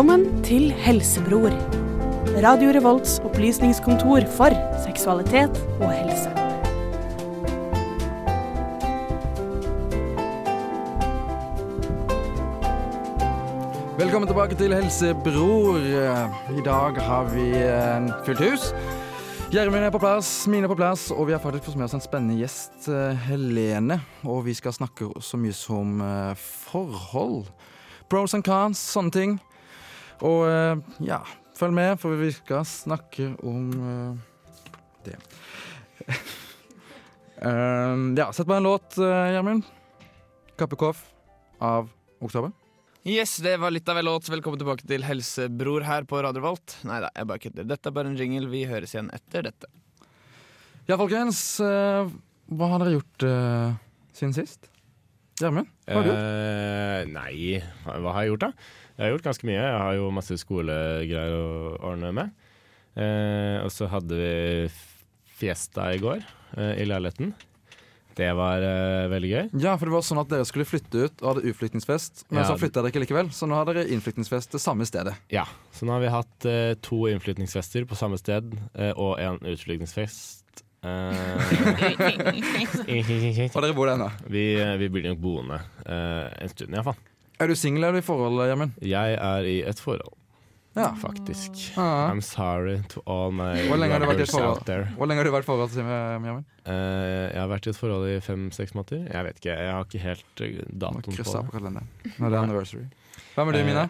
Velkommen til Helsebror. Radio Revolts opplysningskontor for seksualitet og helse. Velkommen tilbake til Helsebror. I dag har vi eh, fullt hus. Gjermund er på plass, Mine er på plass, og vi har faktisk fått med oss en spennende gjest, eh, Helene. Og vi skal snakke så mye som eh, forhold. Pros and cons, sånne ting. Og eh, ja, følg med, for vi skal snakke om eh, det. Um, ja, sett på en låt, eh, Gjermund. Kappekoff av Oktober. Yes, det var litt av en låt. Velkommen tilbake til Helsebror her på Radio Volt. Nei da, jeg bare kødder. Dette er bare en jingle. Vi høres igjen etter dette. Ja, folkens. eh, hva har dere gjort uh, siden sist? Gjermund, hva har du gjort? Eh, nei, hva har jeg gjort da? Jeg har gjort ganske mye. Jeg har jo masse skolegreier å ordne med. Eh, og så hadde vi fiesta i går eh, i leiligheten. Det var eh, veldig gøy. Ja, for det var sånn at dere skulle flytte ut og hadde utflyttingsfest, men Ja, så det- flytta dere ikke likevel, så nå har dere innflyttingsfest det samme stedet. Ja, Så nå har vi hatt eh, to innflytningsfester på samme sted eh, og en utflyttingsfest. Eh, Og dere bor der ennå. vi, vi blir nok boende eh, en stund iallfall. Er du singel eller i forhold, Gjermund? Jeg er i et forhold, Ja. faktisk. Ah. I'm sorry to all my Hvor lenge har du vært i et forhold? Hvor lenge har du forhold til Gjermund? Uh, jeg har vært i et forhold i fem-seks måneder. Jeg vet ikke, jeg har ikke helt eh, datoen på det. Nå er det anniversary. Hvem er du, Eh, Mina?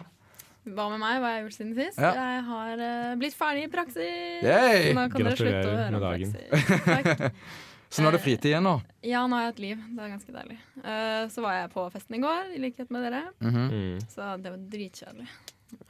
Hva med meg? Hva har jeg gjort siden sist? Ja. Jeg har uh, blitt ferdig i praksis! Yay! Nå kan dere slutte å høre om praksis. Takk. Så nå er det fritid igjen, nå? Ja, nå har jeg et liv. Det er ganske deilig. Uh, så var jeg på festen i går, i likhet med dere. Mm -hmm. Så det var dritkjedelig.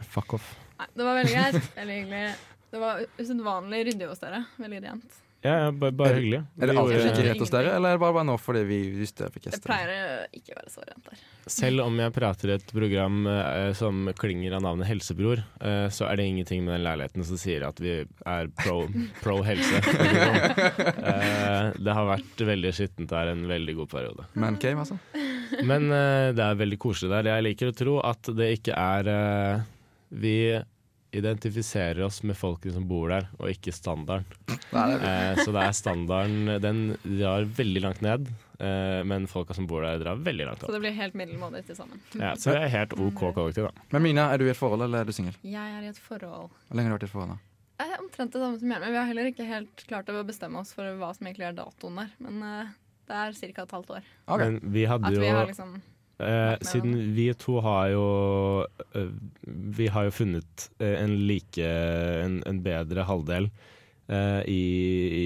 Fuck off. Nei, det var veldig greit. Veldig hyggelig. Det var usedvanlig ryddig hos dere. Veldig rent. Ja, ja, bare, bare hyggelig. Er det alltid like rett hos dere, eller er det bare, bare nå fordi vi visste jeg fikk Det pleier å ikke være så rent der. Selv om jeg prater i et program eh, som klinger av navnet Helsebror, eh, så er det ingenting med den leiligheten som sier at vi er pro, pro helse. Eh, det har vært veldig skittent der en veldig god periode. Man cave, altså? Men eh, det er veldig koselig der. Jeg liker å tro at det ikke er eh, Vi identifiserer oss med folkene som bor der, og ikke standarden. Eh, så det er standarden Den drar veldig langt ned, eh, men folka som bor der, drar veldig langt Så det blir helt middelmådig til sammen. Ja, så det er helt OK kollektiv, da. Men Mina, er du i et forhold, eller er du singel? Jeg er i et forhold. Hvor lenge har du vært i et forhold? da? Jeg er omtrent det samme som Gjermund. Vi har heller ikke helt klart å bestemme oss for hva som egentlig er datoen der. Men eh, det er ca. et halvt år. Ok. Men vi hadde At jo vi har liksom eh, Siden vi to har jo eh, Vi har jo funnet eh, en like En, en bedre halvdel eh, i,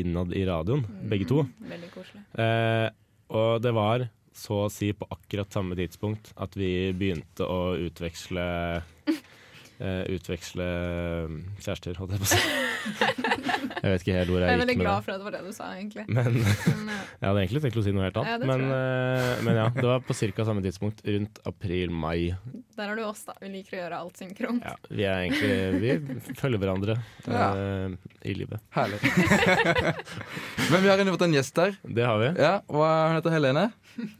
innad i radioen, begge to. Mm, Veldig koselig. Eh, og det var så å si på akkurat samme tidspunkt at vi begynte å utveksle eh, Utveksle mm, kjærester, holdt jeg på å si. Jeg vet ikke helt hvor Jeg er jeg veldig gikk med glad for at det var det du sa, egentlig. Men Men, eh, jeg hadde egentlig tenkt å si noe helt annet. ja, men, eh, men ja, det var på ca. samme tidspunkt, rundt april-mai. der har du oss, da. Vi liker å gjøre alt synkront. Ja, vi er egentlig Vi følger hverandre eh, i livet. Herlig. Men vi har fått en gjest der. Det har vi. Ja, og Hun heter Helene.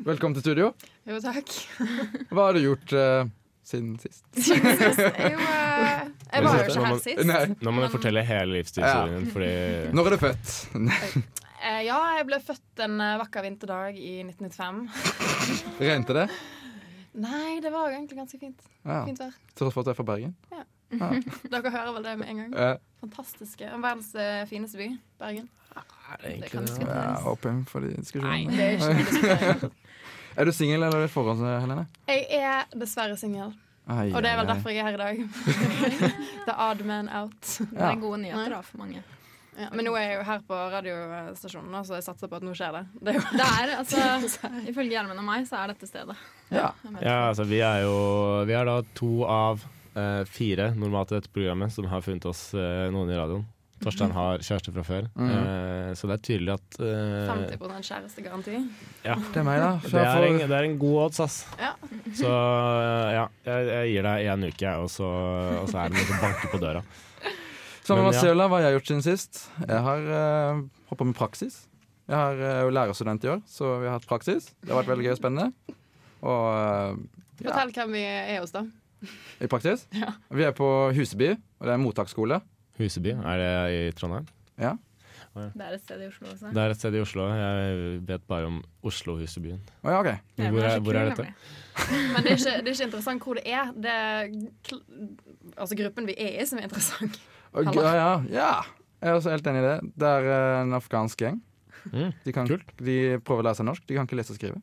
Velkommen til studio. Jo, takk. Hva har du gjort eh, siden sist? Siden sist. Jo, eh, jeg var jo ikke her sist. Nei. Nå må du fortelle hele livshistorien din, fordi Når er du født? Eh, ja, jeg ble født en eh, vakker vinterdag i 1995. Regnet det? Nei, det var egentlig ganske fint. Ja. Fint vær. Tross for at du er fra Bergen? Ja. Dere hører vel det med en gang? Eh, Fantastiske. Verdens fineste by, Bergen. Ja, det er egentlig kan det? diskuteres. ja, åpen for de Nei, det er ikke diskutering. Er du singel eller er i et forhold, Helene? Jeg er dessverre singel, og det er vel derfor jeg er her i dag. The odd man out. Det er gode nyheter da, for mange. Ja, men nå er jeg jo her på radiostasjonen, så jeg satser på at nå skjer det. Det er jo Det er, altså, Ifølge Gjermund og meg så er dette stedet. Ja. Ja, altså vi er jo Vi er da to av eh, fire normalt i dette programmet som har funnet oss eh, noen i radioen. Torstein har kjæreste fra før, mm. uh, så det er tydelig at uh, 50 kjærestegaranti. ja, Det er meg, da. det er, får- en, det er en god odds, ass. Ja. Så uh, ja, jeg, jeg gir deg én uke, og så, og så er det noe som banker på døra. Sammen med Men ja. Hva har jeg gjort siden sist? Jeg har uh, hoppa med praksis. Jeg har uh, lærerstudent i år, så vi har hatt praksis. Det har vært veldig gøy og spennende. Og uh, ja. Fortell hvem vi er hos, da. i praksis. Ja. Vi er på Huseby, og det er en mottaksskole. Huseby, er det i Trondheim? Ja. Det er et sted i Oslo også. Det er et sted i Oslo. Jeg vet bare om Oslo-Husebyen. Oh, ja, okay. Ja, Hvor er, hvor er dette? Men det er, ikke, det er ikke interessant hvor det er. Det er kl- altså gruppen vi er i, som er interessant. Okay, ja, ja, ja. Jeg er også helt enig i det. Det er eh, en afghansk gjeng. Mm. De, kan, Kult. de prøver å lære seg norsk. De kan ikke lese og skrive.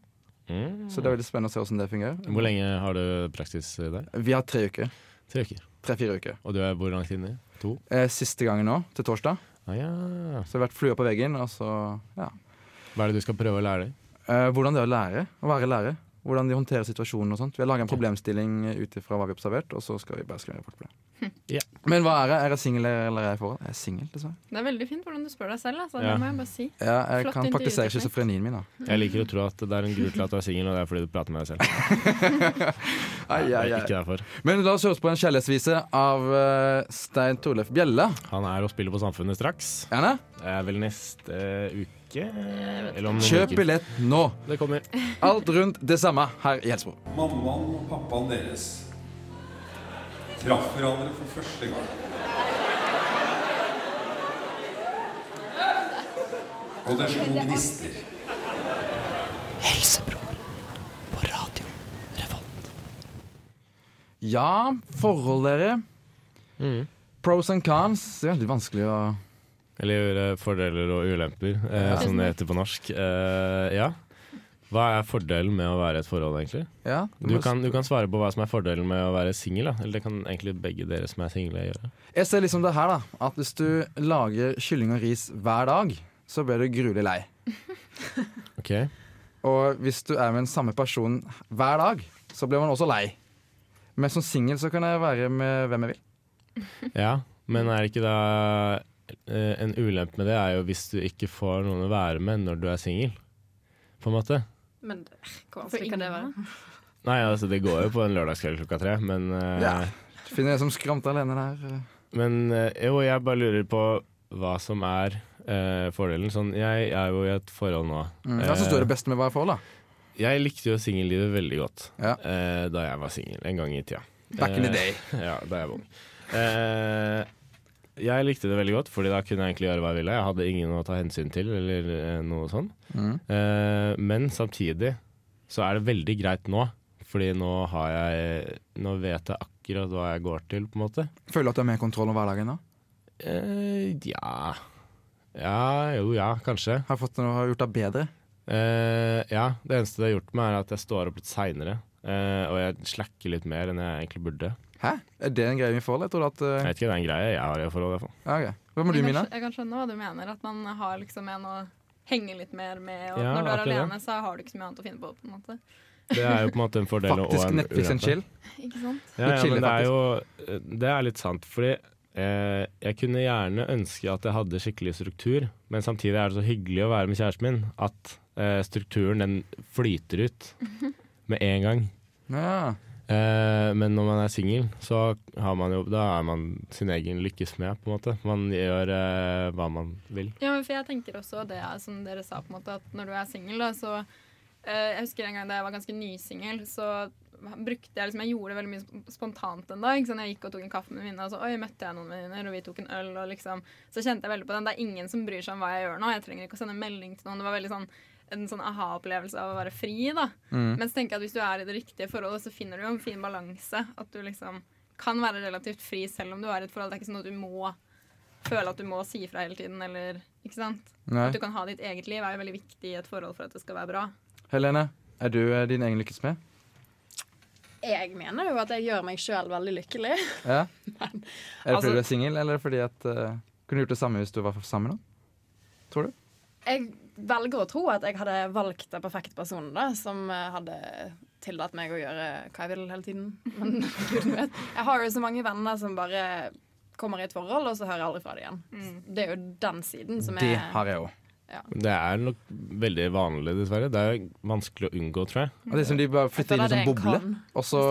Mm. Så det er veldig spennende å se hvordan det fungerer. Hvor lenge har du praksis der? Vi har tre uker. Tre uker. Tre-fire uker. Og du er hvor langt inne? To? Eh, Siste gangen nå, til torsdag. Ah, ja. Så det har vært flua på veggen. Og så, ja. Hva er det du skal prøve å lære deg? Eh, hvordan det er å lære, å være lærer. Hvordan de håndterer situasjonen og sånt. Vi har laga en problemstilling ut ifra hva vi har observert, og så skal vi bare skrive rapport på det. Ja. Men hva er det? Er jeg singel eller er jeg i forhold? Jeg er singel, dessverre. Det er veldig fint hvordan du spør deg selv. Altså. Ja. Det må jeg bare si. Ja, jeg Flott kan praktisere schizofrenien min, da. Jeg liker å tro at det er en grunn til at du er singel, og det er fordi du prater med deg selv. Ai, ai, er ai. ikke derfor. Men la oss høre på en kjærlighetsvise av uh, Stein Torleif Bjelle. Han er og spiller på Samfunnet straks. Gjerne. Det er vel neste uke? Eller om Kjøp uker. billett nå. Det kommer. Alt rundt det samme her i Helsebro. Mammaen og pappaen deres traff hverandre for første gang. Og det slo gnister. Ja, forhold dere. Mm. Pros and cons. Det er veldig vanskelig å Eller gjøre fordeler og ulemper, eh, Ja. som det heter på norsk. Eh, ja. Hva er fordelen med å være i et forhold, egentlig? Ja, Du kan, du kan svare på hva som er fordelen med å være singel. Eller det kan egentlig begge dere som er single, gjøre. Jeg ser liksom det her, da. At hvis du lager kylling og ris hver dag, så blir du gruelig lei. Ok? Og hvis du er med den samme personen hver dag, så blir man også lei. Men som singel så kan jeg være med hvem jeg vil. Ja, men er det ikke da eh, En ulempe med det er jo hvis du ikke får noen å være med når du er singel. På en måte. Men hvor For vanskelig kan det være? Nei, altså det går jo på en lørdagskveld klokka tre, men uh, Ja. Finner en som skramter alene der. Men uh, jo, jeg bare lurer på hva som er uh, fordelen. Sånn, jeg er jo i et forhold nå. Mm. Hva syns du er det beste med å være i forhold, da? Jeg likte jo singellivet veldig godt Ja. eh, da jeg var singel, en gang i tida. Back in the Eh, day. ja, da jeg var ung. Jeg likte det veldig godt, Fordi da kunne jeg egentlig gjøre hva jeg ville. Jeg hadde ingen å ta hensyn til, eller eh, noe sånt. Mm. Eh, men samtidig så er det veldig greit nå, Fordi nå har jeg Nå vet jeg akkurat hva jeg går til, på en måte. Føler du at du har mer kontroll over hverdagen da? Eh, ja Ja, jo, ja, kanskje. Har fått noe, har gjort deg bedre? Eh, ja, det eneste det har gjort meg, er at jeg står opp litt seinere. Eh, og jeg slacker litt mer enn jeg egentlig burde. Hæ? Er det en greie vi får? Eller? Jeg tror at Jeg uh, vet ikke, det er en greie jeg har i forhold. i hvert fall. ja, okay. Hva med du, Jeg Mina? kan, jeg kan skjønne hva du mener. At man har liksom en å henge litt mer med. Og Ja, når du er alene, det. så har du ikke så mye annet å finne på. på en måte. Det er jo på en måte en fordel og Faktisk en Netflix and ulempe. chill? Ikke sant? Ja, ja, men det er jo Det er litt sant, fordi eh, jeg kunne gjerne ønske at jeg hadde skikkelig struktur, men samtidig er det så hyggelig å være med kjæresten min at eh, strukturen den flyter ut med en gang. Ja. Eh, men når man er singel, så har man jo Da er man sin egen lykkes med, på en måte. Man gjør eh, hva man vil. Ja, men for jeg tenker også det er som dere sa, på en måte, at når du er singel, så eh, Jeg husker en gang da jeg var ganske nysingel, så brukte jeg liksom Jeg gjorde det veldig mye spontant en dag. Sant? Jeg gikk og tok en kaffe med venninna, og så oi, møtte jeg noen venninner, og vi tok en øl, og liksom Så kjente jeg veldig på den. Det er ingen som bryr seg om hva jeg gjør nå. Jeg trenger ikke å sende melding til noen. Det var veldig sånn en sånn aha-opplevelse av å være fri, da. Mm. Men så tenker jeg at hvis du er i det riktige forholdet, så finner du jo en fin balanse. At du liksom kan være relativt fri selv om du er i et forhold. Det er ikke sånn at du må føle at du må si ifra hele tiden, eller Ikke sant? Nei. At du kan ha ditt eget liv er jo veldig viktig i et forhold for at det skal være bra. Helene, er du eh, din egen lykkes med? Jeg mener jo at jeg gjør meg sjøl veldig lykkelig. Ja? Er det fordi altså- du er singel, eller fordi at uh, Kunne du gjort det samme hvis du var sammen? Tror du? Jeg velger å tro at jeg hadde valgt den perfekte personen da, som eh, hadde tillatt meg å gjøre hva jeg vil hele tiden. Men gud vet. Jeg har jo så mange venner som bare kommer i et forhold, og så hører jeg aldri fra det igjen. Det er jo den siden som Det er har jeg òg. Det er nok veldig vanlig, dessverre. Det er vanskelig å unngå, tror jeg. Mm. det er som de bare flytter inn i en sånn boble, og så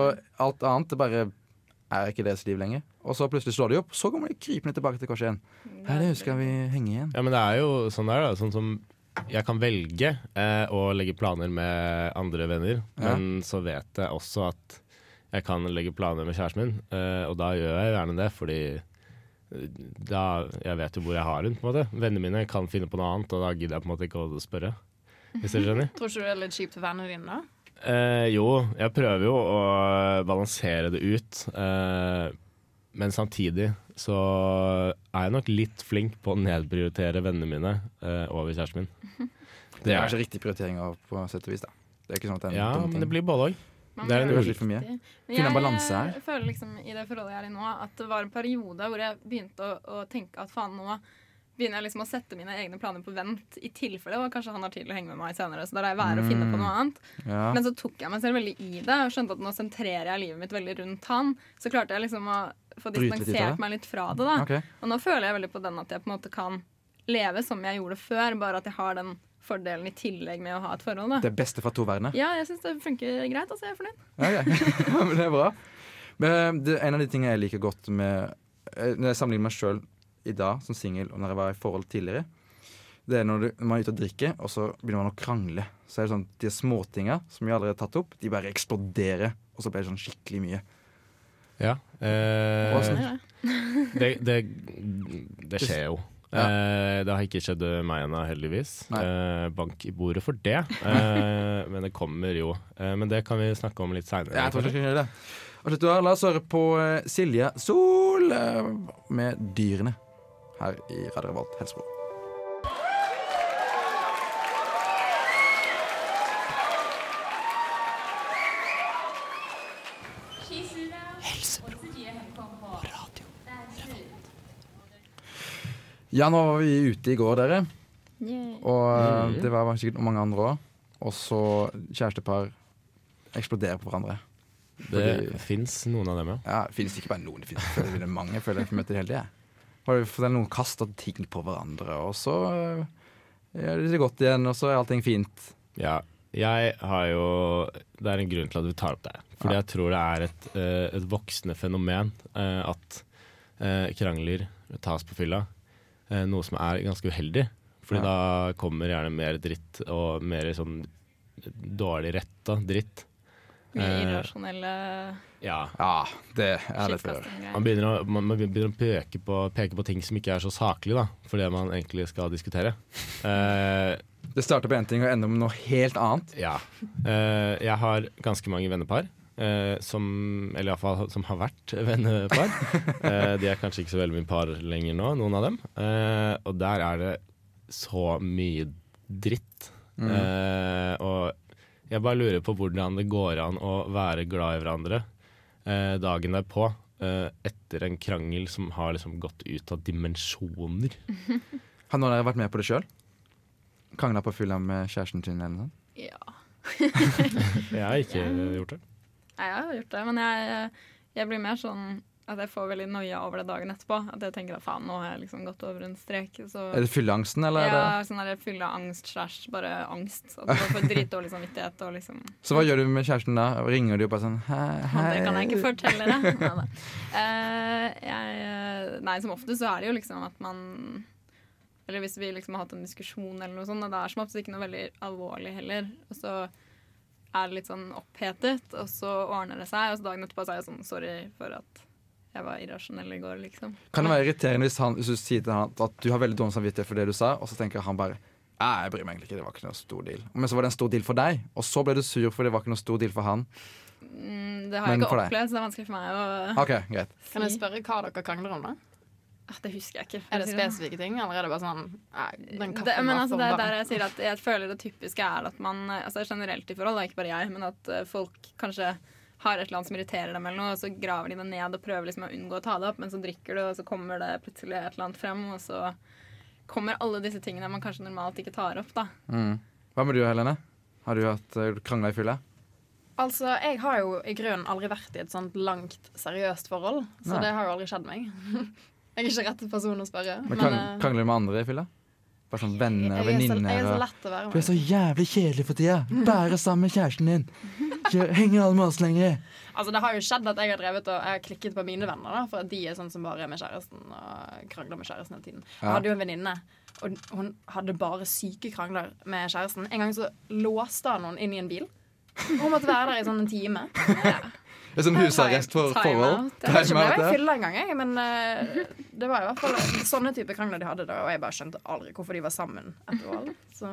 alt annet det bare er ikke deres liv lenger. Og så plutselig slår de opp, så kommer de krypende tilbake til korset igjen. Her, det skal vi henge igjen. Ja, men det er jo sånn der, da. Sånn som jeg kan velge eh, å legge planer med andre venner, Ja. men så vet jeg også at jeg kan legge planer med kjæresten min, eh, og da gjør jeg gjerne det, fordi eh, da jeg vet jo hvor jeg har hun på en måte. Vennene mine kan finne på noe annet, og da gidder jeg på en måte ikke å spørre. Hvis dere skjønner? Tror ikke du det er litt kjipt for vennene dine, da? Eh, jo, jeg prøver jo å balansere det ut. Eh, men samtidig så er jeg nok litt flink på å nedprioritere vennene mine eh, over kjæresten min. Det er kanskje riktig prioritering av, på sett og vis. da. Det er ikke sånn at det er en Ja, dum men det blir både òg. Det er Det det litt for mye. Finne en jeg, balanse her. Jeg føler liksom i det forholdet jeg er i nå, at det var en periode hvor jeg begynte å, å tenke at faen, nå begynner jeg liksom å sette mine egne planer på vent i tilfelle, og kanskje han har tid til å henge med meg senere, så da lar jeg være å finne på Mm. noe annet. Ja. Men så tok jeg meg selv veldig i det og skjønte at nå sentrerer jeg livet mitt veldig rundt han. Så klarte jeg liksom å få distansert meg litt fra det. da. Okay. Og nå føler jeg veldig på den at jeg på en måte kan leve som jeg gjorde før, bare at jeg har den fordelen i tillegg med å ha et forhold. da. Det beste fra to verdener. Ja, jeg syns det funker greit. altså Jeg er fornøyd. Okay. men det er bra. Men det, en av de tingene jeg liker godt med eh, Når jeg sammenligner meg sjøl i dag som singel og når jeg var i forhold tidligere, det er når, du, når man er ute og drikker, og så begynner man å krangle. Så er det sånn, De småtinga som vi allerede har tatt opp, de bare eksploderer. Og så blir det sånn skikkelig mye. Ja. Eh, det, det, det skjer jo. Ja. Eh, det har ikke skjedd meg ennå, heldigvis. Eh, bank i bordet for det. Eh, men det kommer jo. Eh, men det kan vi snakke om litt seinere. Ja, jeg tror ikke jeg skal gjøre det. Og La oss høre på eh, Silje Sol med 'Dyrene' her i Radio Revolt Helsebro. Ja, nå var vi ute i går, dere. Og eh, Mhm. det var sikkert mange andre òg. Og så kjærestepar eksploderer på hverandre. Det Fordi- fins noen av dem, ja. Ja, det finnes ikke bare noen, det det er mange. Jeg føler jeg møter hele tida. Har du fått noen kaster ting på hverandre, og så eh, gjør de det godt igjen, og så er allting fint. Ja, jeg har jo Det er en grunn til at vi tar opp det. Fordi Ja. jeg tror det er et, eh, et voksende fenomen eh, at krangler tas på fylla. Eh, noe som er ganske uheldig. Fordi Ja. da kommer gjerne mer dritt og mer sånn dårlig retta dritt. Mye Eh, irrasjonelle Ja. Ja, det er litt før. Man begynner å, man, man begynner å peke, på, peke på ting som ikke er så saklig da. For det man egentlig skal diskutere. Eh, Det starter på én ting og ender med noe helt annet. Ja. Eh, jeg har ganske mange vennepar. Eh, som, eller iallfall som har vært vennepar. Eh, de er kanskje ikke så veldig mye par lenger nå, noen av dem. Eh, og der er det så mye dritt. Mm. Eh, og jeg bare lurer på hvordan det går an å være glad i hverandre eh, dagen derpå. eh, etter en krangel som har liksom gått ut av dimensjoner. Har noen av dere vært med på det sjøl? Krangla på fylla med kjæresten sin eller noe sånt? Ja. Jeg har ikke gjort det. Jeg har gjort det, men jeg, jeg blir mer sånn at jeg får veldig noia over det dagen etterpå. At jeg tenker at faen, nå har jeg liksom gått over en strek. Så Er det fylleangsten, eller? er ja, sånn der fylle av angst slash bare angst. At du får dritdårlig samvittighet og liksom? Så hva gjør du med kjæresten da? Ringer du og bare sånn Hei, hei. Det kan jeg ikke fortelle deg. Eh, jeg, nei, som ofte så er det jo liksom at man Eller hvis vi liksom har hatt en diskusjon eller noe sånt, og det er som oftest ikke noe veldig alvorlig heller. Og så er litt sånn opphetet, og så ordner det seg. Og så dagen etterpå så er jeg sånn sorry for at jeg var irrasjonell i går, liksom. Kan det være irriterende hvis, han, hvis du sier til han at du har veldig dårlig samvittighet for det du sa, og så tenker han bare jeg bryr meg egentlig ikke, det var ikke noe stor deal. Men så var det en stor deal for deg, og så ble du sur for det var ikke noe stor deal for han. Mm, det har Men jeg ikke opplevd, så det er vanskelig for meg å OK, greit. Kan jeg spørre hva dere krangler om, da? Ah, Det husker jeg ikke. Er det spesifikke ting, eller er det bare sånn Nei, den det, men altså, det er der jeg sier at jeg føler det typiske er at man altså Generelt i forhold, det ikke bare jeg, men at eh, folk kanskje har et eller annet som irriterer dem, eller noe, og så graver de det ned og prøver liksom å unngå å ta det opp, men så drikker du, og så kommer det plutselig et eller annet frem, og så kommer alle disse tingene man kanskje normalt ikke tar opp. da. Mm. Hva med du, Helene? Har du hatt uh, krangla i fylla? Altså, Jeg har jo i grunnen aldri vært i et sånt langt, seriøst forhold, så Nei. det har jo aldri skjedd meg. jeg er ikke rett person å spørre. Men Men, krang, eh, Krangler du med andre i fylla? Bare sånn venner og jeg, er jeg er venninner? så lett å være Du er så jævlig kjedelig for tida. Bare sammen med kjæresten din. Henger alle med oss lenger. Altså, Det har jo skjedd at jeg har drevet og jeg har klikket på mine venner, da, for at de er sånn som bare er med kjæresten og krangler med kjæresten hele tiden. Jeg hadde jo en venninne, og hun hadde bare syke krangler med kjæresten. En gang så låste han henne inn i en bil. Hun måtte være der i sånn en time. Det er sånn husarrest for Time forhold. Det Jeg vet ikke om jeg var fylla en gang, jeg, men uh, det var i hvert fall sånne type krangler de hadde da, og jeg bare skjønte aldri hvorfor de var sammen etter valg. Så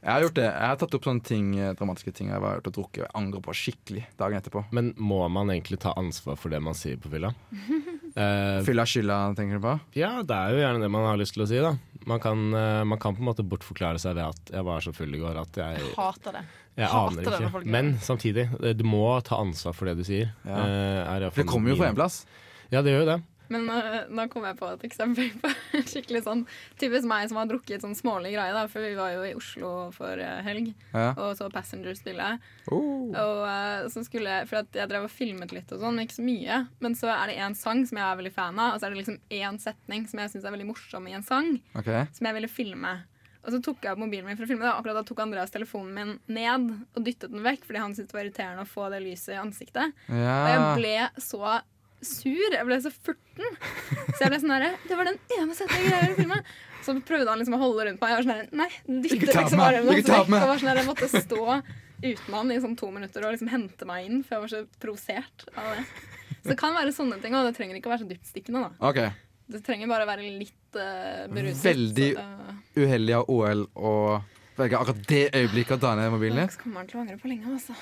Jeg har gjort det. Jeg har tatt opp sånne ting, eh, dramatiske ting jeg har gjort og drukket og jeg angrer på skikkelig dagen etterpå. Men må man egentlig ta ansvar for det man sier på fylla? Eh, Fylla skylda, tenker du på? ja, det er jo gjerne det man har lyst til å si, da. Man kan, eh, man kan på en måte bortforklare seg ved at jeg var så full i går at jeg, jeg hater det. jeg hater aner det ikke. Men samtidig, eh, du må ta ansvar for det du sier. Ja. Uh, er Det kommer jo på én en plass. Ja, det gjør jo det. Men øh, nå kom jeg på et eksempel på skikkelig sånn typisk meg som har drukket sånn smålig greie, da, for vi var jo i Oslo for øh, helg Ja. og så Passenger spille. Oh. Og øh, så skulle For jeg drev og filmet litt og sånn, men ikke så mye. Men så er det én sang som jeg er veldig fan av, og så er det liksom én setning som jeg syns er veldig morsom i en sang, okay. som jeg ville filme. Og så tok jeg opp mobilen min for å filme det, og akkurat da tok Andreas telefonen min ned og dyttet den vekk fordi han syntes det var irriterende å få det lyset i ansiktet. Og jeg ble så sur. Jeg ble så furten. Så jeg ble sånn herre Det var den ene setningen jeg ville filme. Så prøvde han liksom å holde rundt meg. Jeg var sånn Nei, dytte liksom armen hans vekk. Og var sånn Jeg måtte stå uten han i sånn to minutter og liksom hente meg inn, for jeg var så provosert av det. Så det kan være sånne ting, og det trenger ikke å være så dyptstikkende. da OK. Det trenger bare å være litt uh, beruset. Veldig- da- Uheldig av OL å velge akkurat det øyeblikket å ta ned mobilen din. Kommer han til å angre på lenge, altså.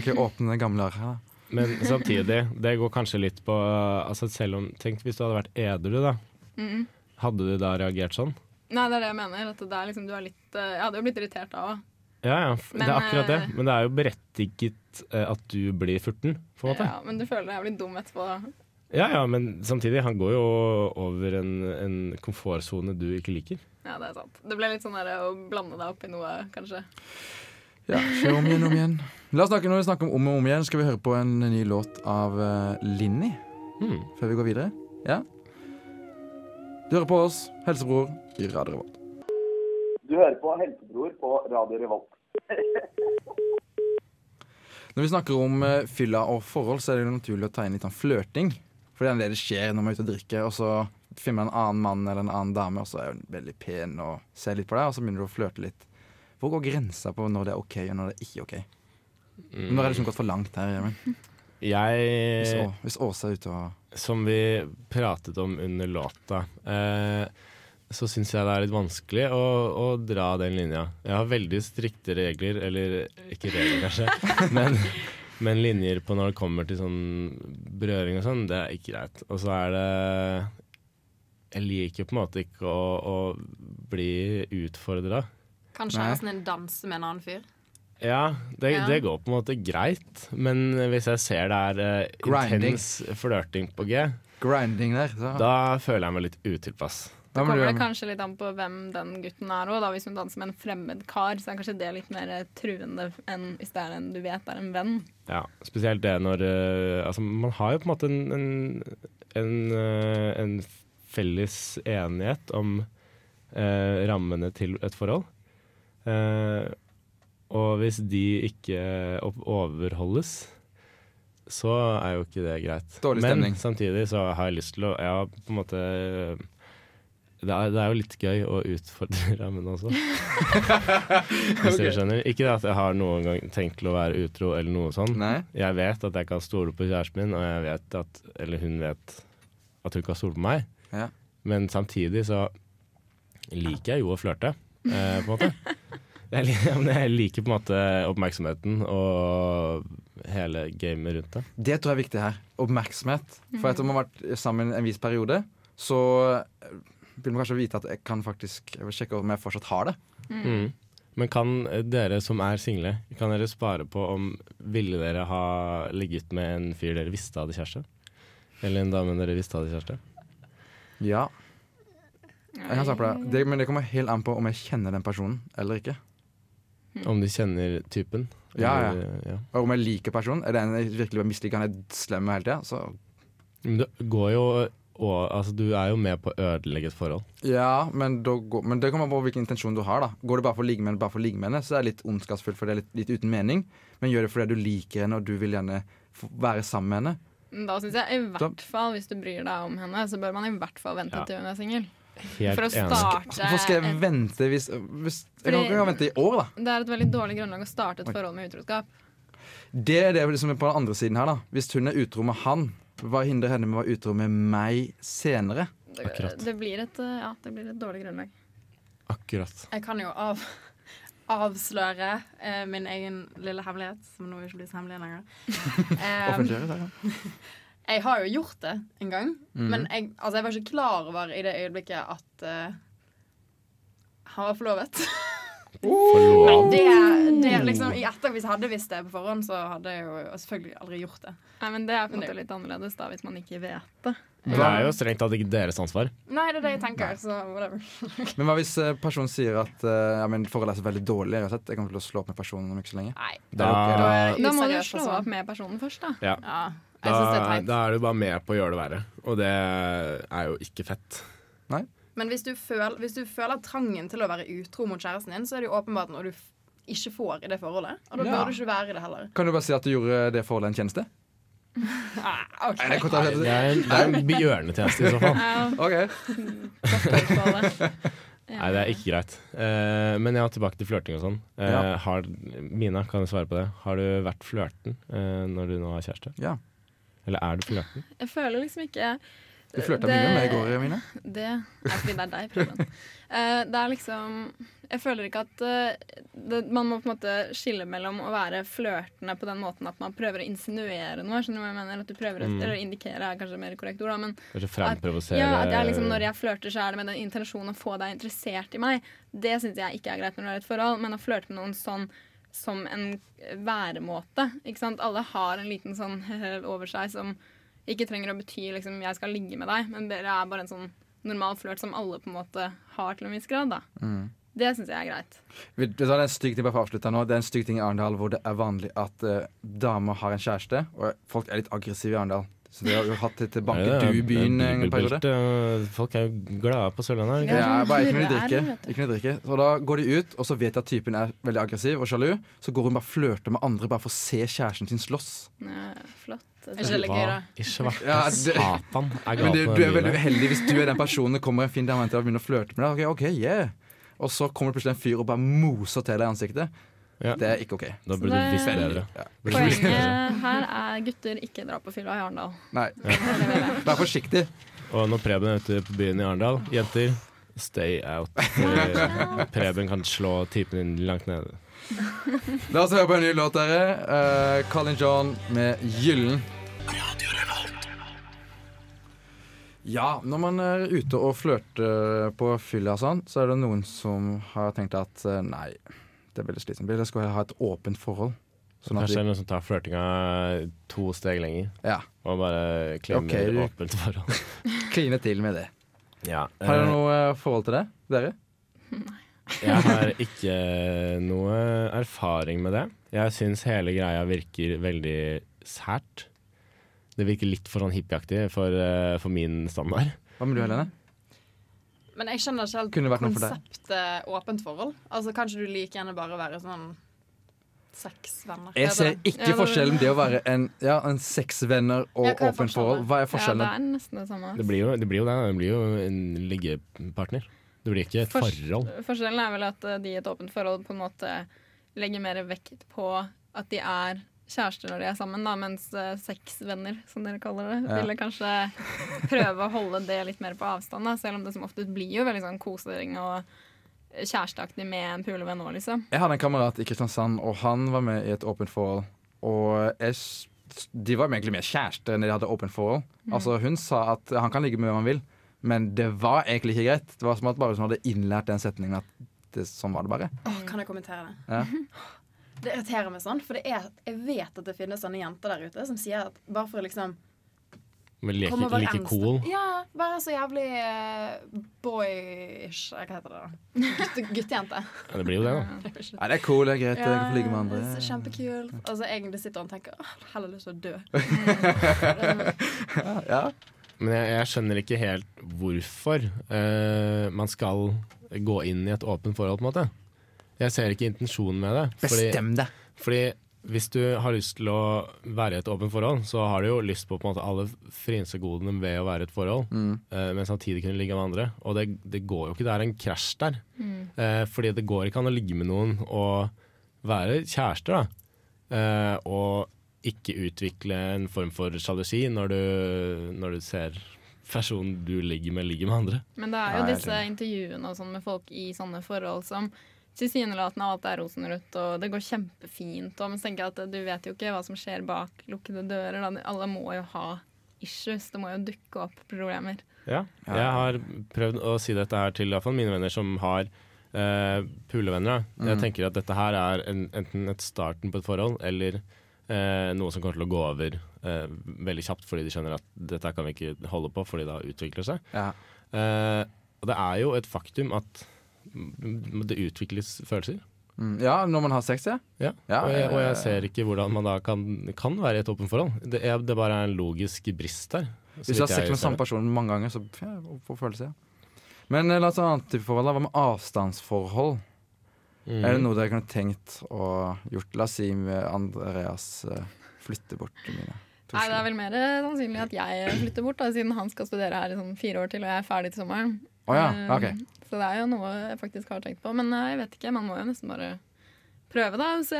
Ok, åpne det gamle her. da. Men samtidig, det går kanskje litt på altså selv om, Tenk hvis du hadde vært edru, da. Mm. Hadde du da reagert sånn? Nei, det er det jeg mener. At det er liksom, du er litt eh, Jeg hadde jo blitt irritert da òg. Ja, ja, Men, det er akkurat det. eh, Men det er jo berettiget eh, at du blir furten, på en måte. Ja, men du føler deg jævlig dum etterpå. da. Ja, ja, men samtidig, han går jo over en, en komfortsone du ikke liker. Ja, det er sant. Det ble litt sånn der å blande deg opp i noe, kanskje. Ja, kjør om igjen, om igjen. La oss snakke, når vi snakker om om og om igjen, skal vi høre på en ny låt av uh, Linni Mm. før vi går videre. Ja? Du hører på oss, Helsebror, i Radio Revolt. Du hører på Helsebror på Radio Revolt. Når vi snakker om uh, fylla og forhold, så er det jo naturlig å ta inn litt sånn flørting. For det er det det skjer når man er ute og drikker, og så finner man en annen mann eller en annen dame, og så er hun veldig pen og ser litt på deg, og så begynner du å flørte litt. Hvor går grensa på når det er OK, og når det er ikke OK? Når er det som gått for langt her, Gjermund? Hvis, Å- hvis Åse er ute og Som vi pratet om under låta, eh, så syns jeg det er litt vanskelig å, å dra den linja. Jeg har veldig strikte regler, eller ikke regler kanskje, men, men linjer på når det kommer til sånn berøring og sånn, det er ikke greit. Og så er det Jeg liker på en måte ikke å, å bli utfordra. Kan Nei. kjæresten din danse med en annen fyr? Ja, det, Ja. det går på en måte greit, men hvis jeg ser det er uh, intens flørting på G, grinding der, så da føler jeg meg litt utilpass. Du kommer det kanskje litt an på hvem den gutten er òg. Hvis hun danser med en fremmed kar, så er kanskje det litt mer eh, truende enn hvis det er en du vet er en venn. Ja, spesielt det når uh, Altså, man har jo på en måte en, en, en, uh, en felles enighet om uh, rammene til et forhold. Eh, og hvis de ikke overholdes, så er jo ikke det greit. Dårlig Men samtidig så har jeg lyst til å Ja, på en måte det er, det er jo litt gøy å utfordre rammene også. Hvis du skjønner. Ikke at jeg har noen gang tenkt til å være utro eller noe sånt. Nei? Jeg vet at jeg kan stole på kjæresten min, og jeg vet at Eller hun vet at hun kan stole på meg. Ja. Men samtidig så liker jeg jo å flørte, eh, på en måte. Jeg, liker på en måte oppmerksomheten og hele gamet rundt det. Det tror jeg er viktig her. Oppmerksomhet. For etter man har vært sammen en viss periode, så eh, vil man kanskje vite at jeg kan faktisk Jeg vil sjekke om jeg fortsatt har det. Mm. Men kan eh, dere som er single, kan dere spare på om ville dere ha ligget med en fyr dere visste hadde kjæreste? Eller en dame dere visste hadde kjæreste? Ja. Jeg kan svare på det. det. Men det kommer helt an på om jeg kjenner den personen eller ikke. Om de kjenner typen? Ja, ja. Eller, ja. Og om jeg liker personen. Er det en jeg virkelig misliker, han er slem med hele tida, så Men du går jo og, altså, Du er jo med på å ødelegge et forhold. Ja, men, da går, men det kommer an på hvilken intensjon du har. da Går det bare for å ligge med henne, bare for å ligge med henne, så er det litt ondskapsfullt, for det er litt, litt uten mening. Men gjør det fordi du liker henne, og du vil gjerne være sammen med henne. Da syns jeg i Da- hvert fall, hvis du bryr deg om henne, så bør man i hvert fall vente Ja. til hun er singel. Helt For å starte Hvorfor skal jeg vente hvis, hvis Jeg kan ikke vente i år, da. Det er et veldig dårlig grunnlag å starte et forhold med utroskap. Det er det som er på den andre siden her, da. Hvis hun er utro med han, hva hindrer henne med å være utro med meg senere? Det, det, blir et, eh, ja, det blir et dårlig grunnlag. Akkurat. Jeg kan jo av, avsløre eh, min egen lille hemmelighet, som nå ikke blir så hemmelig lenger. um, Offentliggjøre. jeg har jo gjort det en gang, mm. men jeg, altså, jeg var ikke klar over i det øyeblikket at uh, han var forlovet. Forlov. Det, det er liksom, i etter, Hvis jeg hadde visst det på forhånd, så hadde jeg jo selvfølgelig aldri gjort det. Nei, men Det er på en måte litt annerledes da, hvis man ikke vet det. Det er jo strengt tatt ikke deres ansvar. Nei, det er det jeg tenker. Så whatever. Men hva hvis eh, personen sier at uh, ja, men forholdet er så veldig dårlig, Jeg, og slett. Jeg kommer til å slå opp med personen om ikke så lenge. Nei. Da, Da Da må du slå opp med personen først, da. ja. Ja, da, er da er du bare med på å gjøre det verre, og det er jo ikke fett. Men hvis du, føler, hvis du føler trangen til å være utro mot kjæresten din, så er det jo åpenbart noe du f ikke får i det forholdet. Og da Ja. bør du ikke være i det heller. Kan du bare si at du gjorde det forholdet en tjeneste? Ah, ok. Nei, det er. Det er, det er en bjørnetjeneste i så fall. Ok. Nei, det er ikke greit. Uh, men ja, tilbake til flørting og sånn. Uh, Ja. Mina, kan du svare på det? Har du vært flørten uh, når du nå har kjæreste? Ja. Eller er du flørten? Jeg føler liksom ikke Du flørta mye med meg i går, Mine. Det er fordi det er deg, Preben. Eh, det er liksom Jeg føler ikke at eh, det, Man må på en måte skille mellom å være flørtende på den måten at man prøver å insinuere noe. Skjønner du hva jeg mener? At du prøver å, Mm. Eller indikere er kanskje mer korrekt ord, da. Men Kanskje fremprovosere ja, at jeg liksom når jeg flørter, så er det med den intensjonen å få deg interessert i meg. Det syns jeg ikke er greit når du er i et forhold, men å flørte med noen sånn som en væremåte. Ikke sant? Alle har en liten sånn over seg som ikke trenger å bety liksom 'jeg skal ligge med deg', men det er bare en sånn normal flørt som alle på en måte har til en viss grad. da. Mm. Det syns jeg er greit. Det er en stygg ting bare for å avslutte nå Det er en stygg ting i Arendal hvor det er vanlig at uh, damer har en kjæreste, og folk er litt aggressive i Arendal. Så det har jo hatt det til Banke Ja, en periode. Folk er jo glade på Sørlandet. ikke? Ja. Bare ikke noe drikke. Snurre drikker. vet du. Ikke når de. Så da går de ut, og så vet de at typen er veldig aggressiv og sjalu. Så går hun bare og flørter med andre bare for å se kjæresten sin slåss. Ja, flott. Da? Hva i svarte Ja, satan er galt du, er veldig uheldig hvis du er den personen det kommer en fin dame og begynner å flørte med deg. Ok, ok, yeah. Og så kommer det plutselig en fyr og bare moser til deg i ansiktet. Ja. Det er ikke ok. Da burde du visst bedre. Ja. Bedre. Poenget her er gutter ikke dra på fylla i Arendal. Nei, vil vær forsiktig. Og når Preben er ute på byen i Arendal, jenter, stay out. Preben kan slå typen din langt nede. La oss høre på en ny låt, dere. Uh, Colin John med 'Gyllen'. Ja, når man er ute og flørter på fylla og sånn, så er det noen som har tenkt at eh, nei, det er veldig slitsomt. Jeg skal ha et åpent forhold. Sånn Kanskje er noen som tar flørtinga to steg lenger, ja, og bare klemmer okay, du- åpent forhold. kline til med det. Ja, Har dere eh, noe eh, forhold til det, dere? Jeg har ikke noe erfaring med det. Jeg syns hele greia virker veldig sært. Det virker litt for sånn hippieaktig for, eh, for min standard. Hva med du, Helene? Men jeg skjønner ikke helt konseptet åpent forhold. Altså, Kan ikke du like gjerne bare være sånn sexvenner? Jeg ser ikke Ja, forskjellen det å være en, ja, en sexvenner og Ja, åpent forhold. Hva er Ja, det er nesten det samme. Det blir jo det. Blir jo det. Det blir jo en liggepartner. Det blir ikke et forhold. Forskjellen er vel at eh, de i et åpent forhold på en måte legger mer vekt på at de er kjærester når de er sammen, da, mens eh, sexvenner, som dere kaller det, Ja. ville kanskje prøve å holde det litt mer på avstand. Da, selv om det som oftest blir jo veldig sånn kosering og kjæresteaktig med en pulevenn òg, liksom. Jeg hadde en kamerat i Kristiansand, og han var med i et åpent forhold. Og jeg, de var egentlig mer kjærester enn de hadde åpent forhold. Altså Hun sa at han kan ligge med hvem han vil, men det var egentlig ikke greit. Det var som at bare hun hadde innlært den setningen at det, sånn var det bare. Oh, kan jeg kommentere det? Ja. Det irriterer meg sånn, for det er, jeg vet at det finnes sånne jenter der ute som sier at bare for å liksom Men leke, like cool. Ja, være så jævlig uh, boyish eh, Hva heter det da? Gutte, guttejente. Ja, det blir jo det, da. Ja, det er cool, det er greit. Jeg kan få ligge med så andre. Kjempekult. Og så egentlig sitter han og tenker åh, heller lyst til å dø. Ja. Men jeg, jeg skjønner ikke helt hvorfor uh, man skal gå inn i et åpent forhold, på en måte. Jeg ser ikke intensjonen med det. Fordi, Bestem det. fordi hvis du har lyst til å være i et åpent forhold, så har du jo lyst på, på en måte, alle frynsegodene ved å være i et forhold, Mm. eh, men samtidig kunne ligge med andre. Og det, det går jo ikke, det er en krasj der. Eh, fordi det går ikke an å ligge med noen og være kjærester, da. eh, og ikke utvikle en form for sjalusi når du, når du ser personen du ligger med, ligger med andre. Men det er jo disse intervjuene og sånn med folk i sånne forhold som tilsynelatende alt er rosenrødt og det går kjempefint. Og men så tenker jeg at du vet jo ikke hva som skjer bak lukkede dører. Da. Alle må jo ha issues. Det må jo dukke opp problemer. Ja, jeg har prøvd å si dette her til iallfall mine venner som har uh, pulevenner. da. Jeg Mm. tenker at dette her er en, enten et starten på et forhold, eller uh, noe som kommer til å gå over uh, veldig kjapt fordi de skjønner at dette kan vi ikke holde på fordi det utvikler seg. Ja. Eh, og det er jo et faktum at det utvikles følelser. Mm, ja, når man har sex, ja. Ja. Ja, og, jeg, og eh, jeg ser ikke hvordan man da kan, kan være i et åpent forhold. Det, er, det bare er en logisk brist der. Hvis du har sex med samme person mange ganger, så ja, får følelse, ja. Men eh, la oss ta en annen type forhold. Hva med avstandsforhold? Mm. Er det noe dere kunne tenkt å gjort? La oss si med Andreas flytter bort mine. Nei, Det er vel mer sannsynlig at jeg flytter bort, da, siden han skal studere her i sånn fire år til og jeg er ferdig til sommeren. Å ja, Um, ok. Så det er jo noe jeg faktisk har tenkt på. Men eh, jeg vet ikke, man må jo nesten bare prøve da, og se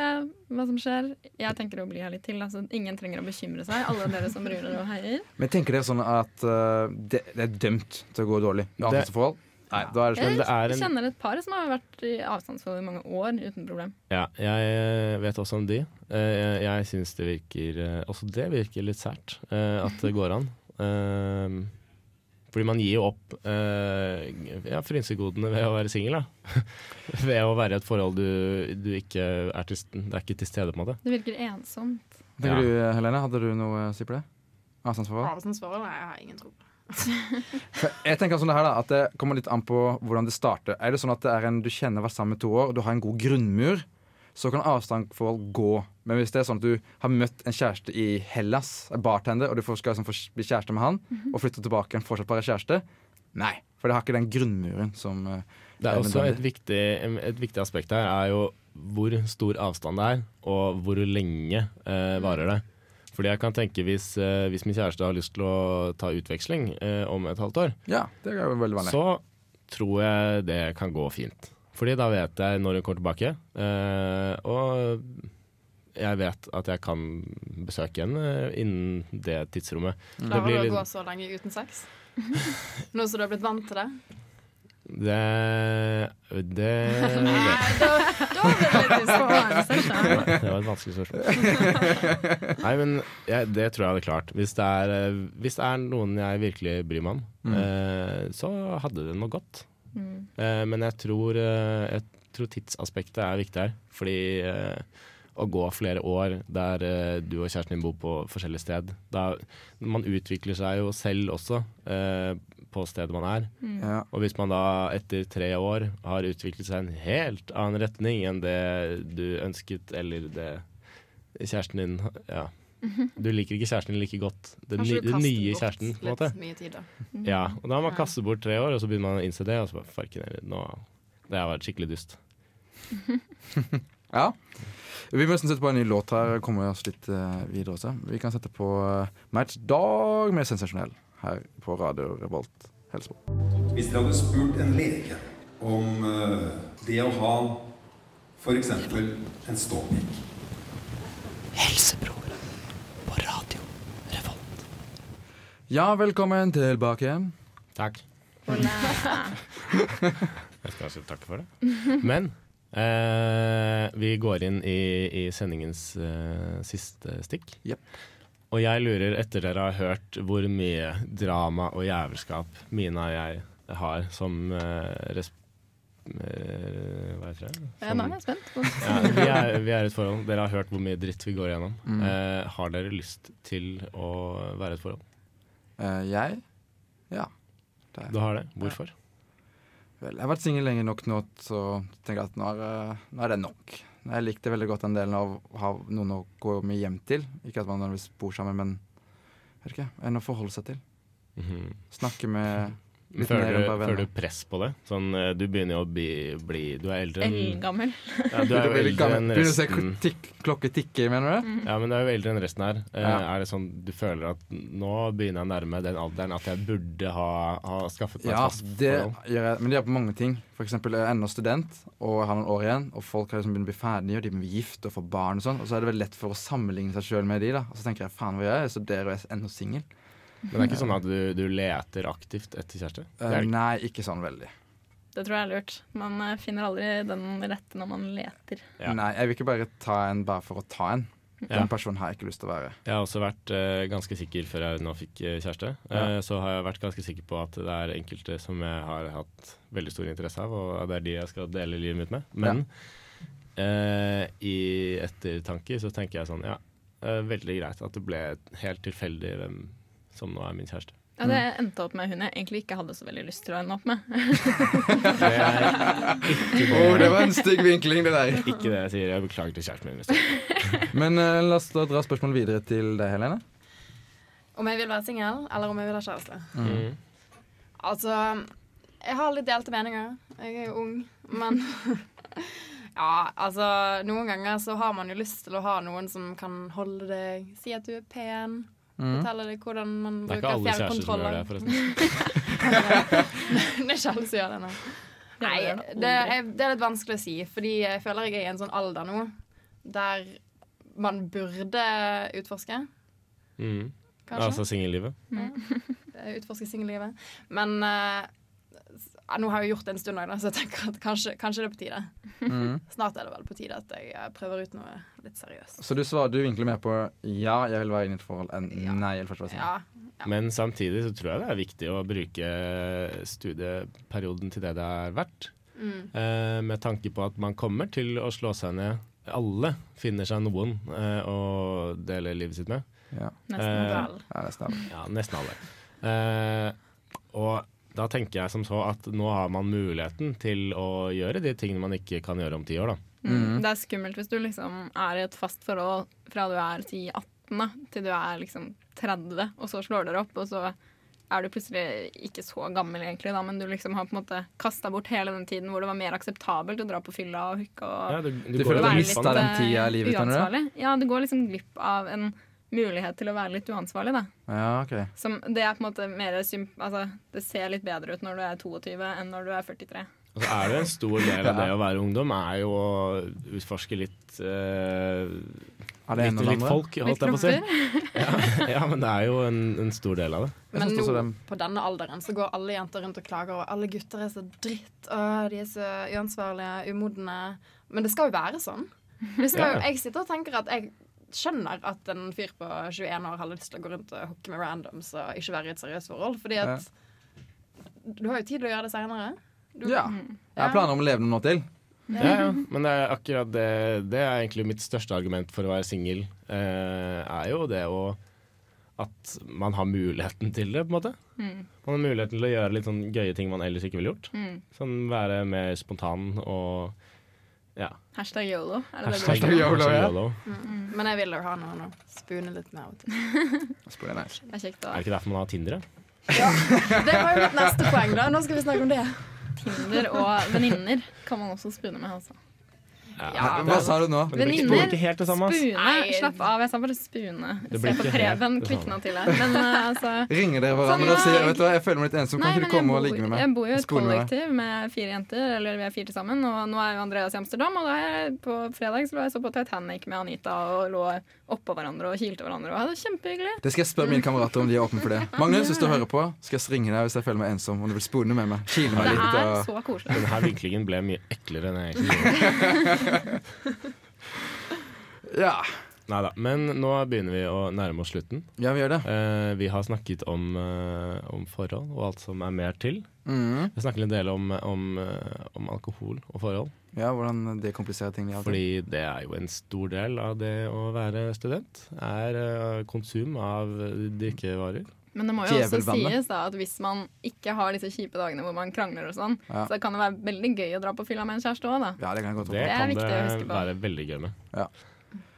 hva som skjer. Jeg tenker å bli her litt til. Altså, ingen trenger å bekymre seg. Alle dere som bryr dere og heier. Men tenker dere sånn at uh, det, det er dømt til å gå dårlig i Det- avstandsforhold? Nei, da er det Jeg er en- kjenner et par som har vært i avstandsforhold i mange år uten problem. Ja, jeg eh, vet også om de. Eh, Jeg, jeg syns det virker Også det virker litt sært, eh, at det går an. Fordi man gir jo opp eh, ja, frynsegodene ved å være singel, ved å være i et forhold du, du ikke er til, det er ikke til stede, på en måte. Det virker ensomt. Ja. du, Helene, hadde du noe å si på det? Avstandsforhold? Avstandsforhold? Nei, jeg har ingen tro på Jeg tenker sånn det her da, at det kommer litt an på hvordan det starter. Er det sånn at det er en du kjenner vært sammen i to år, og du har en god grunnmur, så kan avstandsforhold gå. Men hvis det er sånn at du har møtt en kjæreste i Hellas, en bartender, og du skal liksom bli kjæreste med han, og flytte tilbake en fortsatt bare kjæreste, nei. For det har ikke den grunnmuren som eh, Det er er også et viktig, et viktig aspekt her er jo hvor stor avstand det er, og hvor lenge eh, varer det. Fordi jeg kan tenke hvis, eh, hvis min kjæreste har lyst til å ta utveksling eh, om et halvt år, Ja, det er jo veldig vanlig. så tror jeg det kan gå fint. Fordi da vet jeg når hun kommer tilbake, eh, og jeg vet at jeg kan besøke henne eh, innen det tidsrommet. Det Klarer blir du å litt- gå så lenge uten sex? Nå som du har blitt vant til det? Det Det Nei, da, da det litt. Det var et vanskelig spørsmål. Nei, men jeg, det tror jeg hadde klart. Hvis det, er, eh, hvis det er noen jeg virkelig bryr meg om, Mm. eh, så hadde det noe gått. Mm. Eh, men jeg tror, eh, jeg tror tidsaspektet er viktig her. Fordi eh, å gå flere år der eh, du og kjæresten din bor på forskjellig sted da, Man utvikler seg jo selv også eh, på stedet man er. Ja. Og hvis man da etter tre år har utviklet seg i en helt annen retning enn det du ønsket, eller det kjæresten din Ja. Du liker ikke kjæresten din like godt. Den, Kanskje du nye bort kjæresten, på en måte. Mye tid, da. Ja, og da har man kastet bort tre år, og så begynner man å innse det, og så bare farken heller. Nå Det har vært skikkelig dust. Ja. Vi må nesten sette på en ny låt her. Kommer oss litt eh, videre også. Vi kan sette på uh, Match Dag med Sensasjonell her på Radio Revolt Helsebo. Hvis dere hadde spurt en lege om eh, det å ha f.eks. en ståpikk Helsebror på radio Revolt. Ja, velkommen tilbake. Takk. Jeg skal også takke for det. Men eh, vi går inn i, i sendingens eh, siste stikk. Yep. Og jeg lurer, etter dere har hørt hvor mye drama og jævelskap Mina og jeg har som eh, resp... eh, hva heter det? Ja, nå er jeg spent. Ja, vi, er, vi er i et forhold. Dere har hørt hvor mye dritt vi går igjennom. Mm. Eh, har dere lyst til å være i et forhold? Eh, jeg? Ja. Det Du har det? Hvorfor? Vel, jeg har vært singel lenge nok nå så tenker jeg at nå er, eh, nå er det nok. Jeg likte veldig godt den delen av å ha noen å gå med hjem til. Ikke at man nødvendigvis bor sammen, men vet ikke, enn å forholde seg til. Mhm. Snakke med Føler, du, føler du press på det? Sånn, eh, du begynner jo å bli, bli Du er eldre enn Eldgammel. ja, Du er jo eldre gammel. enn Begynner å se resten. tikk, klokke tikke, mener du? Ja, men du er jo eldre enn resten her. Eh, Ja. Er det sånn du føler at nå begynner jeg å nærme den alderen at jeg burde ha, ha skaffet meg Ja, et fast det forhold? gjør jeg. Men det gjør på mange ting. For eksempel jeg er ennå student og har noen år igjen, og folk har liksom begynt å bli ferdige, og de blir gift og få barn og sånn. Og så er det veldig lett for å sammenligne seg sjøl med de, da. Og så tenker jeg faen, hva gjør jeg? Jeg studerer og er ennå singel. Men det er ikke sånn at du, du leter aktivt etter kjæreste? Ikke. nei, ikke sånn veldig. Det tror jeg er lurt. Man eh, finner aldri den rette når man leter. Ja. Nei, jeg vil ikke bare ta en bare for å ta en. Ja. Den personen har jeg ikke lyst til å være. Jeg har også vært uh, ganske sikker før jeg nå fikk eh, kjæreste. Ja. Så har jeg vært ganske sikker på at det er enkelte som jeg har hatt veldig stor interesse av, og det er de jeg skal dele livet mitt med. Men uh, i ettertanke så tenker jeg sånn, ja, veldig greit at det ble helt tilfeldig hvem som nå er min kjæreste. Ja, det endte opp med hun jeg egentlig ikke hadde så veldig lyst til å ende opp med. Det er ikke det, var en stygg vinkling, det der. ikke det jeg sier. Jeg beklager til kjæresten min. Men uh, la oss da dra spørsmålet videre til deg, Helene. Om jeg vil være singel, eller om jeg vil ha kjæreste. Mm. Altså, jeg har litt delte meninger. Jeg er jo ung, men Ja, altså Noen ganger så har man jo lyst til å ha noen som kan holde deg, si at du er pen, Mm. fortelle deg hvordan man Det er ikke alle kjærester som gjør det, forresten. det er ikke alle som gjør det, nei. Nei, det er, det er litt vanskelig å si, fordi jeg føler jeg er i en sånn alder nå der man burde utforske, Mm. kanskje. Altså singellivet. Mm. Utforske singellivet. Men eh, ja, nå har jeg gjort det en stund òg, så jeg tenker at kanskje, kanskje det er på tide. Mm. Snart er det vel på tide at jeg eh, prøver ut noe litt seriøst. Så du svarer du vinkler mer på ja, jeg vil være inne i et forhold, enn Ja. nei, eller først. Ja. Ja. Men samtidig så tror jeg det er viktig å bruke studieperioden til det det er verdt. Mm. Eh, med tanke på at man kommer til å slå seg ned. Alle finner seg noen eh, å dele livet sitt med. Ja. Nesten Eh. Ja, nesten alle. Ja, nesten alle. Eh, og da tenker jeg som så at nå har man muligheten til å gjøre de tingene man ikke kan gjøre om ti år, da. Mm. Det er skummelt hvis du liksom er i et fast forhold fra du er 10-18 da, til du er liksom 30, og så slår dere opp, og så er du plutselig ikke så gammel egentlig, da, men du liksom har på en måte kasta bort hele den tiden hvor det var mer akseptabelt å dra på fylla og hooke og Ja, du, Du du føler du mista den eh, tida i livet, kan du? uansvarlig. Ja, du går liksom glipp av en mulighet til å være litt uansvarlig, da. Ja, okay. Som, det er på en måte mer symp... Altså, det ser litt bedre ut når du er 22 enn når du er 43. Og så er det en stor del av det å være ungdom, er jo å utforske litt eh, Er det litt, eller litt andre? folk, holdt jeg på å si. klumper. Ja, ja, men det er jo en, en stor del av det. Men nå, også på denne alderen, så går alle jenter rundt og klager og alle gutter er så dritt, og de er så uansvarlige, umodne. Men det skal jo være sånn. Skal jo, Ja. jeg sitter og tenker at jeg skjønner at en fyr på 21 år har lyst til å gå rundt og hooke med randoms og ikke være i et seriøst forhold, fordi at du har jo tid til å gjøre det seinere. Ja. Jeg har planer om å leve noen år til. Ja, ja. Men det er akkurat det Det er egentlig mitt største argument for å være singel. Eh, er jo det å At man har muligheten til det, på en måte. Mm. Man har muligheten til å gjøre litt sånn gøye ting man ellers ikke ville gjort. Mm. Sånn være mer spontan og ja. Hashtag yolo. Det det du Hashtag Hashtag YOLO, ja. YOLO. Men jeg vil jo ha noen å spune litt med av og til. Nice. Det er kjekt Er det ikke derfor man har Tinder? ja? Det var jo mitt neste poeng, da. Nå skal vi snakke om det. Tinder og venninner kan man også spune med. Altså. Ja, Hva sa du nå? Det det det samme. Spune. Slapp av, jeg sa bare spune. Se på Preben, kvikna til her. Men uh, altså Ringer dere hverandre Sånn, og sier vet du hva, jeg føler meg litt ensom, kan ikke du komme bor, og ligge med meg? Jeg bor jo i et med kollektiv med fire jenter, eller vi er fire til sammen. Og nå er jo Andreas i Amsterdam, og da er jeg på fredag så lå jeg så på Titanic med Anita og lå oppå hverandre og kilte hverandre og hadde det kjempehyggelig. Det skal jeg spørre mine kamerater om de er åpne for det. Magnus, hvis du hører på, skal jeg ringe deg hvis jeg føler meg ensom, om du vil spone med meg. Kile meg Det litt. er så koselig. Denne vinklingen ble mye eklere enn jeg egentlig gjorde. Ja. Neida, Men nå begynner vi å nærme oss slutten. ja, vi gjør det. Eh, vi har snakket om, eh, om forhold og alt som er mer til. Mm. Vi snakker en del om, om, eh, om alkohol og forhold. Ja, hvordan det kompliserer ting. og. Fordi det er jo en stor del av det å være student. Er eh, konsum av drikkevarer. Men det må jo også sies da at hvis man ikke har disse kjipe dagene hvor man krangler og sånn, Ja. så kan det være veldig gøy å dra på fylla med en kjæreste òg. Ja, det kan Det, er kan det være veldig gøy med. Ja.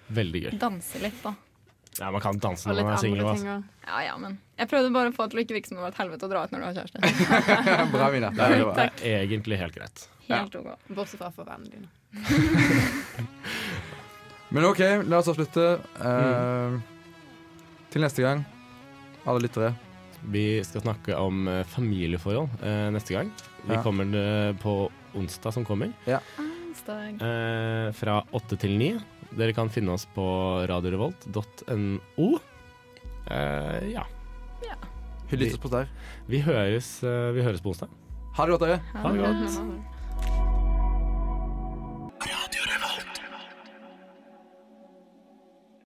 Veldig gøy. Danse litt, da. Ja, man kan danse når man er singel. Altså. Ja, ja, men jeg prøvde bare å få det til å ikke virke som det var et helvete å dra ut når du har kjæreste. Bra, Mina. Det er, Det er egentlig helt greit. Helt ok. Bortsett fra for vennene dine. Men OK, la oss avslutte. Uh, Mm. Til neste gang, alle lyttere. Vi skal snakke om eh, familieforhold uh, neste gang. Vi Ja. kommer på onsdag som kommer. Onsdag. Uh, fra åtte til ni. Dere kan finne oss på radiorevolt.no. Uh, ja. Hyggelig lyttes på der. Vi høres, eh, vi høres på onsdag. Ha det godt, dere. Ha det godt. Ha det. Revolt.